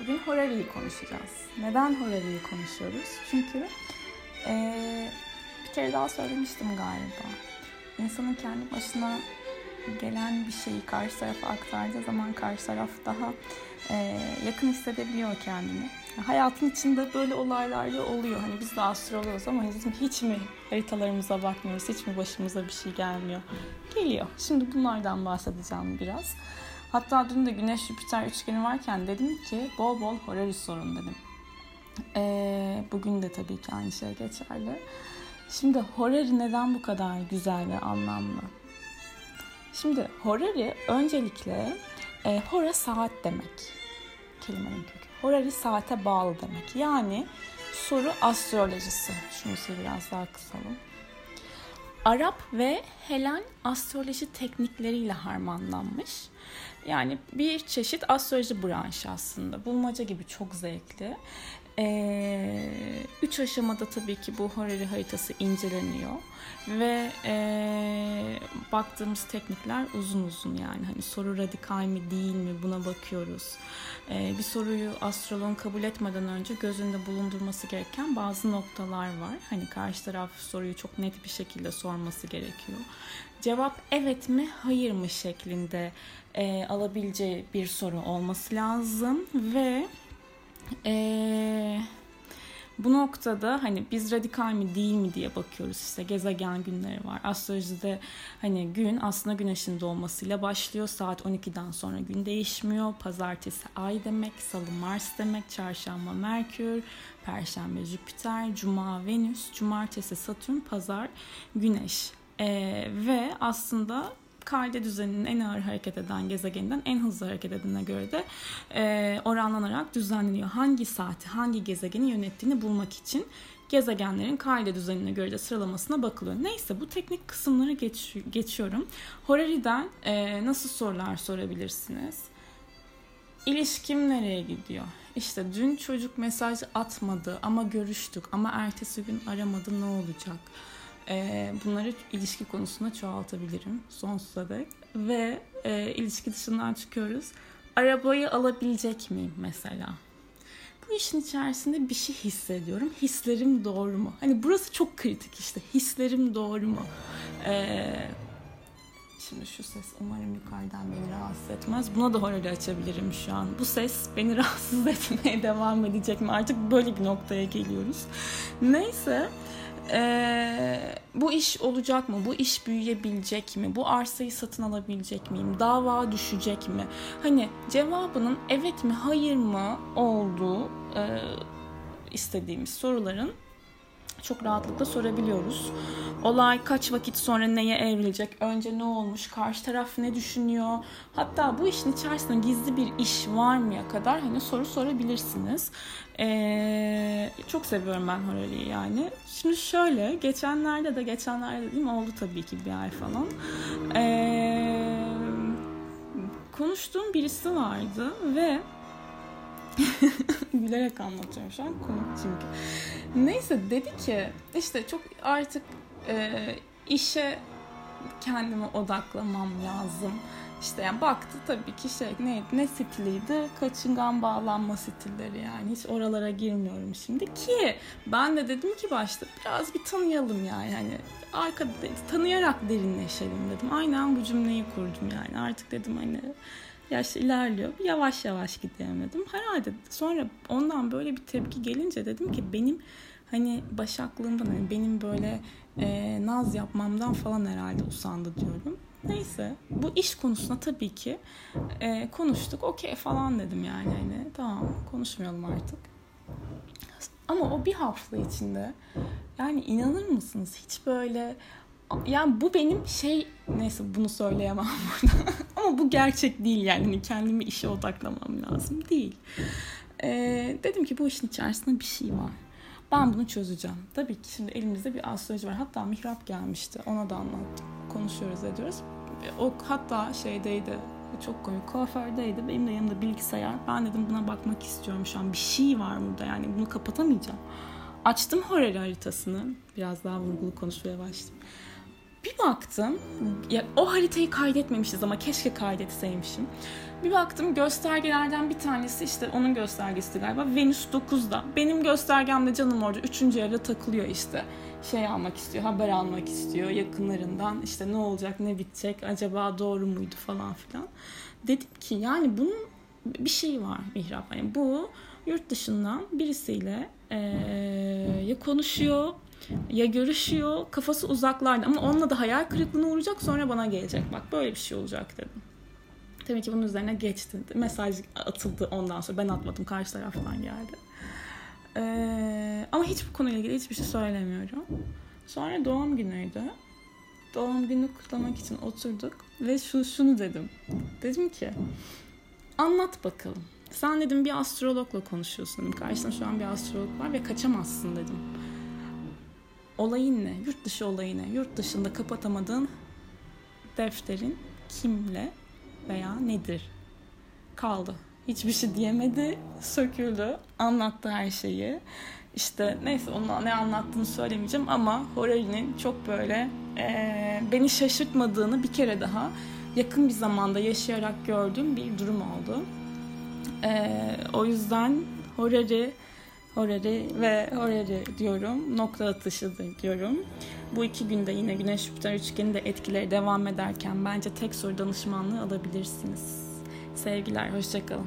Bugün Horari'yi konuşacağız. Neden Horari'yi konuşuyoruz? Çünkü ee, bir kere daha söylemiştim galiba. İnsanın kendi başına gelen bir şeyi karşı tarafa aktardığı zaman karşı taraf daha e, yakın hissedebiliyor kendini. Hayatın içinde böyle olaylar da oluyor. Hani biz de astrologuz ama bizim hiç mi haritalarımıza bakmıyoruz, hiç mi başımıza bir şey gelmiyor? Geliyor. Şimdi bunlardan bahsedeceğim biraz. Hatta dün de Güneş Jüpiter üçgeni varken dedim ki bol bol Horary sorun dedim. Ee, bugün de tabii ki aynı şey geçerli. Şimdi Horary neden bu kadar güzel ve anlamlı? Şimdi Horary öncelikle e, hora saat demek. Kelimenin kökü. Horary saate bağlı demek. Yani soru astrolojisi. Şunu biraz daha kısalım. Arap ve Helen astroloji teknikleriyle harmanlanmış. Yani bir çeşit astroloji branşı aslında. Bulmaca gibi çok zevkli. Ee, üç aşamada tabii ki bu Horary haritası inceleniyor ve e, baktığımız teknikler uzun uzun yani hani soru radikal mi değil mi buna bakıyoruz. E, bir soruyu astrologun kabul etmeden önce gözünde bulundurması gereken bazı noktalar var. Hani karşı taraf soruyu çok net bir şekilde sorması gerekiyor. Cevap evet mi hayır mı şeklinde e, alabileceği bir soru olması lazım ve eee bu noktada hani biz radikal mi değil mi diye bakıyoruz işte gezegen günleri var. Astrolojide hani gün aslında güneşin doğmasıyla başlıyor. Saat 12'den sonra gün değişmiyor. Pazartesi ay demek, salı Mars demek, çarşamba Merkür, perşembe Jüpiter, cuma Venüs, cumartesi Satürn, pazar Güneş. Ee, ve aslında kalde düzeninin en ağır hareket eden gezegeninden en hızlı hareket edene göre de e, oranlanarak düzenleniyor. Hangi saati, hangi gezegeni yönettiğini bulmak için gezegenlerin kalde düzenine göre de sıralamasına bakılıyor. Neyse bu teknik kısımları geç, geçiyorum. Horari'den e, nasıl sorular sorabilirsiniz? İlişkim nereye gidiyor? İşte dün çocuk mesaj atmadı ama görüştük ama ertesi gün aramadı ne olacak? Bunları ilişki konusunda çoğaltabilirim sonsuza dek. Ve e, ilişki dışından çıkıyoruz. Arabayı alabilecek miyim mesela? Bu işin içerisinde bir şey hissediyorum. Hislerim doğru mu? Hani burası çok kritik işte. Hislerim doğru mu? Ee, şimdi şu ses umarım yukarıdan beni rahatsız etmez. Buna da horarı açabilirim şu an. Bu ses beni rahatsız etmeye devam edecek mi? Artık böyle bir noktaya geliyoruz. Neyse ee, bu iş olacak mı? Bu iş büyüyebilecek mi? Bu arsayı satın alabilecek miyim? Dava düşecek mi? Hani cevabının evet mi hayır mı olduğu e, istediğimiz soruların çok rahatlıkla sorabiliyoruz. Olay kaç vakit sonra neye evrilecek? Önce ne olmuş? Karşı taraf ne düşünüyor? Hatta bu işin içerisinde gizli bir iş var mıya kadar hani soru sorabilirsiniz. Ee, çok seviyorum ben Horari'yi yani. Şimdi şöyle geçenlerde de geçenlerde değil mi oldu tabii ki bir ay falan. Ee, konuştuğum birisi vardı ve Gülerek anlatıyorum şu an komik çünkü. Neyse dedi ki işte çok artık e, işe kendime odaklamam lazım. İşte yani baktı tabii ki şey neydi ne stiliydi? Kaçıngan bağlanma stilleri yani. Hiç oralara girmiyorum şimdi ki ben de dedim ki başta biraz bir tanıyalım yani. Hani arkada tanıyarak derinleşelim. dedim. Aynen bu cümleyi kurdum yani. Artık dedim hani yaş ilerliyor. Yavaş yavaş gidelim dedim. Herhalde sonra ondan böyle bir tepki gelince dedim ki benim hani başaklığımdan hani benim böyle e, naz yapmamdan falan herhalde usandı diyorum. Neyse bu iş konusuna tabii ki e, konuştuk. Okey falan dedim yani hani tamam konuşmayalım artık. Ama o bir hafta içinde yani inanır mısınız hiç böyle yani bu benim şey neyse bunu söyleyemem burada. Ama bu gerçek değil yani hani kendimi işe odaklamam lazım değil. Ee, dedim ki bu işin içerisinde bir şey var. Ben bunu çözeceğim. Tabii ki şimdi elimizde bir astroloji var. Hatta mihrap gelmişti. Ona da anlattım. Konuşuyoruz ediyoruz. O hatta şeydeydi çok komik kuafördeydi. Benim de yanımda bilgisayar. Ben dedim buna bakmak istiyorum şu an. Bir şey var burada yani bunu kapatamayacağım. Açtım Horary haritasını. Biraz daha vurgulu konuşmaya başladım Bir baktım, ya o haritayı kaydetmemişiz ama keşke kaydetseymişim. Bir baktım göstergelerden bir tanesi işte onun göstergesi galiba Venüs 9'da. Benim göstergemde canım orada 3. evde takılıyor işte. Şey almak istiyor, haber almak istiyor yakınlarından. işte ne olacak, ne bitecek, acaba doğru muydu falan filan. Dedim ki yani bunun bir şey var Mihrap. Yani bu yurt dışından birisiyle ee, ya konuşuyor ya görüşüyor kafası uzaklarda ama onunla da hayal kırıklığına uğrayacak sonra bana gelecek bak böyle bir şey olacak dedim. Tabii ki bunun üzerine geçti. Mesaj atıldı ondan sonra. Ben atmadım. Karşı taraftan geldi. Ee, ama hiç bu konuyla ilgili hiçbir şey söylemiyorum. Sonra doğum günüydü. Doğum günü kutlamak için oturduk ve şu şunu dedim. Dedim ki anlat bakalım. Sen dedim bir astrologla konuşuyorsun dedim. Karşında şu an bir astrolog var ve kaçamazsın dedim. Olayın ne? Yurt dışı olayı ne? Yurt dışında kapatamadığın defterin kimle veya nedir? Kaldı. Hiçbir şey diyemedi. Söküldü. Anlattı her şeyi. İşte neyse onun ne anlattığını söylemeyeceğim ama Horari'nin çok böyle e, beni şaşırtmadığını bir kere daha yakın bir zamanda yaşayarak gördüğüm bir durum oldu. E, o yüzden Horari Horari ve Horari diyorum. Nokta atışıdır diyorum. Bu iki günde yine Güneş Jüpiter üçgeni de etkileri devam ederken bence tek soru danışmanlığı alabilirsiniz. Sevgiler, hoşçakalın.